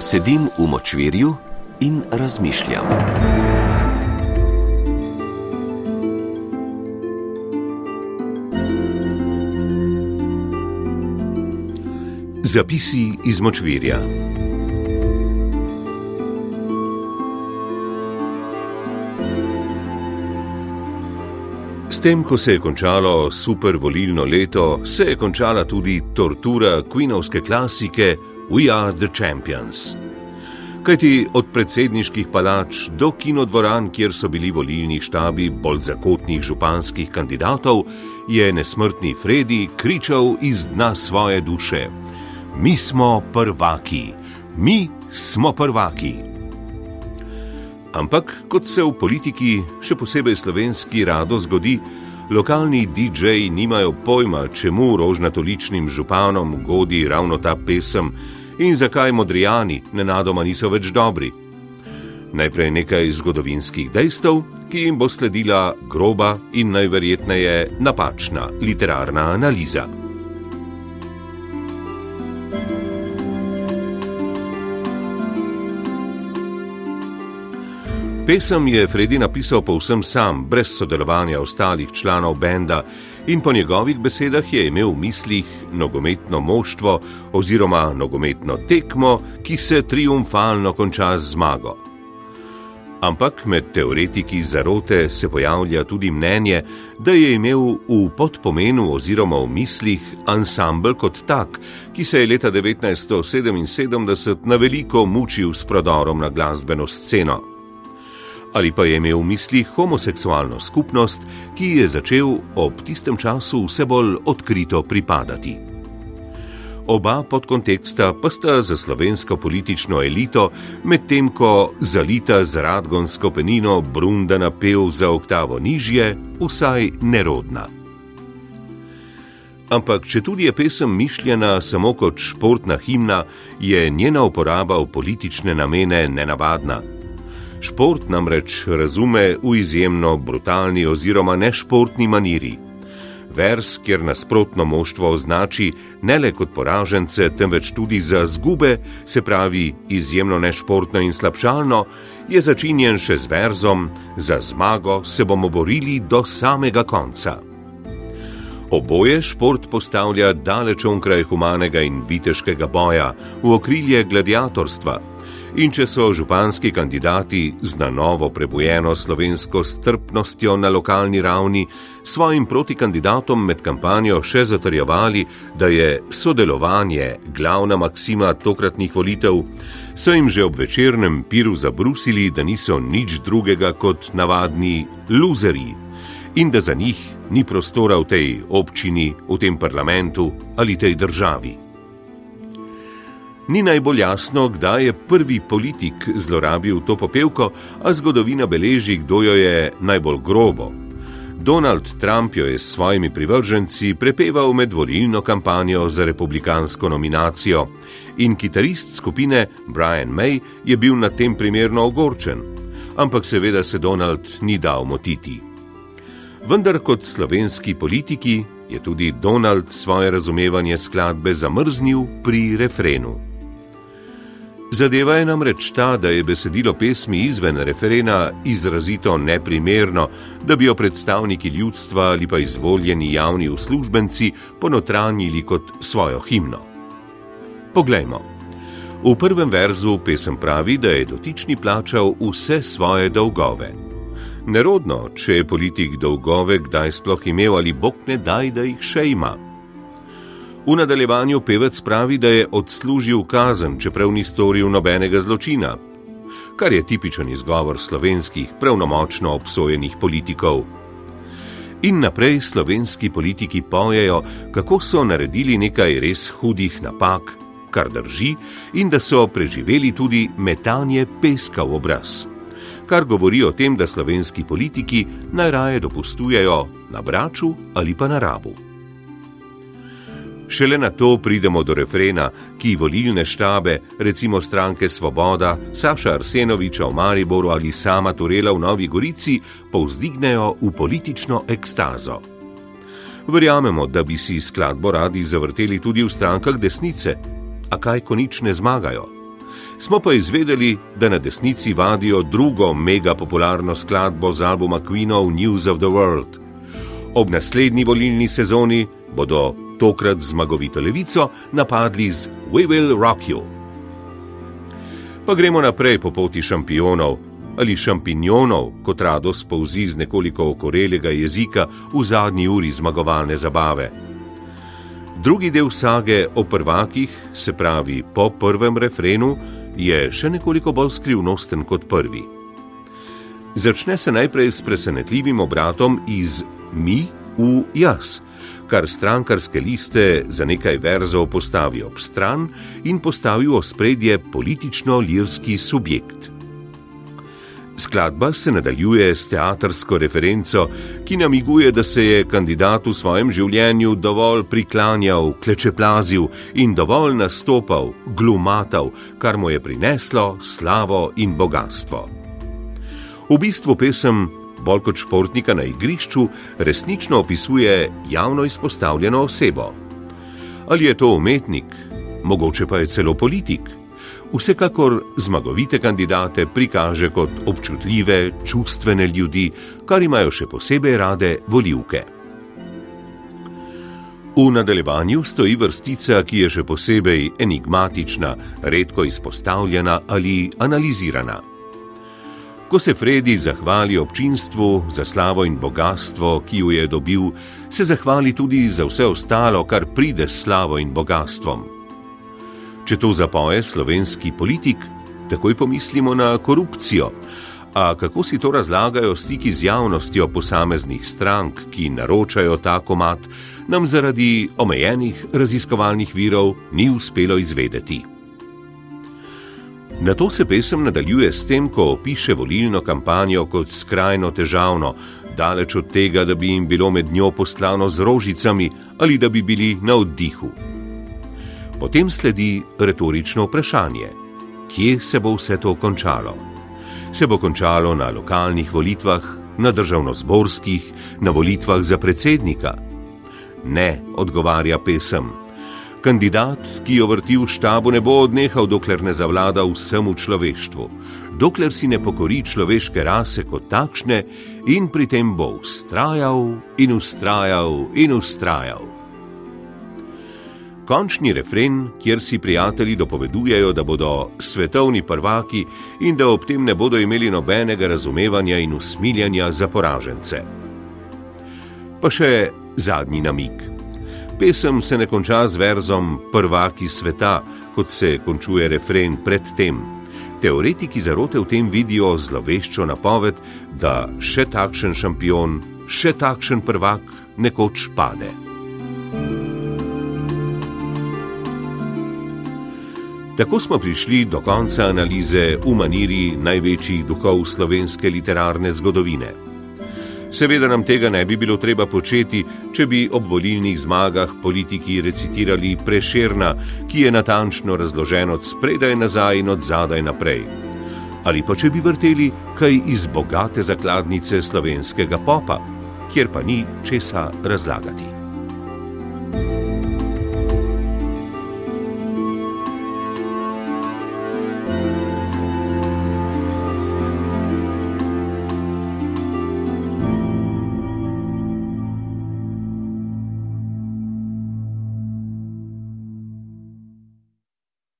Sedim v močvirju in razmišljam. Zapisi iz močvirja. S tem, ko se je končalo super volilno leto, se je končala tudi tortura kvinovske klasike We Are the Champions. Kajti od predsedniških palač do kinodvoran, kjer so bili volilni štabi bolj zakotnih županskih kandidatov, je nesmrtni Fredi kričal iz dna svoje duše: Mi smo prvaki, mi smo prvaki. Ampak, kot se v politiki, še posebej slovenski, rado zgodi, lokalni DJ-ji nimajo pojma, čemu rožnatoličnim županom godi ravno ta pesem in zakaj modrijani nenadoma niso več dobri. Najprej nekaj zgodovinskih dejstev, ki jim bo sledila groba in najverjetneje napačna literarna analiza. Pesem je Fredi napisal povsem sam, brez sodelovanja ostalih članov benda, in po njegovih besedah je imel v mislih nogometno moštvo oziroma nogometno tekmo, ki se triumfalno konča z zmago. Ampak med teoretiki zarote se pojavlja tudi mnenje, da je imel v podpomenu oziroma v mislih ansambl kot tak, ki se je leta 1977 na veliko mučil s prodorom na glasbeno sceno ali pa je imel v mislih homoseksualno skupnost, ki je začel ob tistem času vse bolj odkrito pripadati. Oba podkonteksta pa sta za slovensko politično elito, medtem ko zalita z radgonsko penino Brunda napev za oktavo nižje, vsaj nerodna. Ampak, če tudi je pesem mišljena samo kot športna himna, je njena uporaba v politične namene nenavadna. Šport namreč razume v izjemno brutalni oziroma nešportni maniri. Vers, kjer nasprotno moštvo označi ne le kot poražence, temveč tudi za zgube, se pravi izjemno nešportno in slabšalno, je začinjen še z verzom: Za zmago se bomo borili do samega konca. Oboje šport postavlja daleč onkraj humanega in viteškega boja, v okrilje gladiatorstva. In če so županski kandidati z na novo prebujeno slovensko strpnostjo na lokalni ravni svojim protikandidatom med kampanjo še zatrjevali, da je sodelovanje glavna maksima tokratnih volitev, so jim že ob večernem piru zabrusili, da niso nič drugega kot navadni luzeri in da za njih ni prostora v tej občini, v tem parlamentu ali tej državi. Ni najbolj jasno, kdaj je prvi politik zlorabil to popevko, a zgodovina beleži, kdo jo je najbolj grobo. Donald Trump jo je s svojimi privrženci prepeval med volilno kampanjo za republikansko nominacijo in kitarist skupine Brian May je bil na tem primerno ogorčen, ampak seveda se Donald ni dal motiti. Vendar kot slovenski politiki je tudi Donald svoje razumevanje skladbe zamrznil pri refrenu. Zadeva je namreč ta, da je besedilo pesmi izven referena izrazito neprimerno, da bi jo predstavniki ljudstva ali pa izvoljeni javni uslužbenci ponotranjili kot svojo himno. Poglejmo. V prvem verzu pesem pravi, da je dotični plačal vse svoje dolgove. Nerodno, če je politik dolgove kdaj sploh imel ali bog ne daj, da jih še ima. V nadaljevanju pevec pravi, da je odslužil kazen, čeprav ni storil nobenega zločina, kar je tipičen izgovor slovenskih pravnomočno obsojenih politikov. In naprej slovenski politiki pojejo, kako so naredili nekaj res hudih napak, kar drži, in da so preživeli tudi metanje peska v obraz. Kar govori o tem, da slovenski politiki najraje dopustujejo na braču ali pa na rabu. Šele na to pridemo do refrena, ki volilne štabe, recimo stranke Svoboda, Saša Arsenoviča v Mariboru ali sama Turela v Novi Gorici, povzdignejo v politično ekstazo. Verjamemo, da bi si skladbo radi zavrteli tudi v strankah desnice, a kaj ko nič ne zmagajo. Smo pa izvedeli, da na desnici vadijo drugo mega popularno skladbo z albuma Queenov News of the World. Ob naslednji volilni sezoni bodo tokrat zmagovito levico napadli z We Will Rock You. Pa gremo naprej po poti šampionov ali šampinjonov, kot rado spouzi z nekoliko okorelega jezika v zadnji uri zmagovalne zabave. Drugi del sage o prvakih, se pravi po prvem refrenu, je še nekoliko bolj skrivnosten kot prvi. Začne se najprej s presenetljivim obratom iz mi v jaz, kar strankarske liste za nekaj verzov postavi ob stran in postavi v spredje politično-lirski subjekt. Skladba se nadaljuje s teatrsko referenco, ki namiguje, da se je kandidat v svojem življenju dovolj priklanjal, klečeplazil in dovolj nastopal, glumatal, kar mu je prineslo slavo in bogatstvo. V bistvu pesem, bolj kot športnika na igrišču, resnično opisuje javno izpostavljeno osebo. Ali je to umetnik, mogoče pa je celo politik vsekakor zmagovite kandidate prikaže kot občutljive, čustvene ljudi, kar imajo še posebej rade voljivke. V nadaljevanju stoji vrstica, ki je še posebej enigmatična, redko izpostavljena ali analizirana. Ko se Fredi zahvali občinstvu za slavo in bogatstvo, ki jo je dobil, se zahvali tudi za vse ostalo, kar pride s slavo in bogatstvom. Če to zapoje slovenski politik, takoj pomislimo na korupcijo. A kako si to razlagajo stiki z javnostjo posameznih strank, ki naročajo ta komat, nam zaradi omejenih raziskovalnih virov ni uspelo izvedeti. Na to se pesem nadaljuje s tem, ko opiše volilno kampanjo kot skrajno težavno, daleč od tega, da bi jim bilo med njo poslano z rožicami ali da bi bili na oddihu. Potem sledi retorično vprašanje: kje se bo vse to končalo? Se bo končalo na lokalnih volitvah, na državno-zborskih, na volitvah za predsednika? Ne, odgovarja pesem. Kandidat, ki jo vrti v štabu, ne bo odnehal, dokler ne zavlada vsemu človeštvu, dokler si ne pokori človeške rase kot takšne in pri tem bo ustrajal in ustrajal in ustrajal končni refren, kjer si prijatelji dopovedujejo, da bodo svetovni prvaki in da ob tem ne bodo imeli nobenega razumevanja in usmiljanja za poražence. Pa še zadnji namig. Pesem se ne konča z verzom prvaki sveta, kot se končuje refren predtem. Teoretiki zarote v tem vidijo zloveščo napoved, da še takšen šampion, še takšen prvak nekoč pade. Tako smo prišli do konca analize v maniri največjih duhov slovenske literarne zgodovine. Seveda nam tega ne bi bilo treba početi, če bi ob volilnih zmagah politiki recitirali preširna, ki je natančno razložen od spredaj nazaj in od zadaj naprej. Ali pa če bi vrteli kaj iz bogate zakladnice slovenskega popa, kjer pa ni česa razlagati.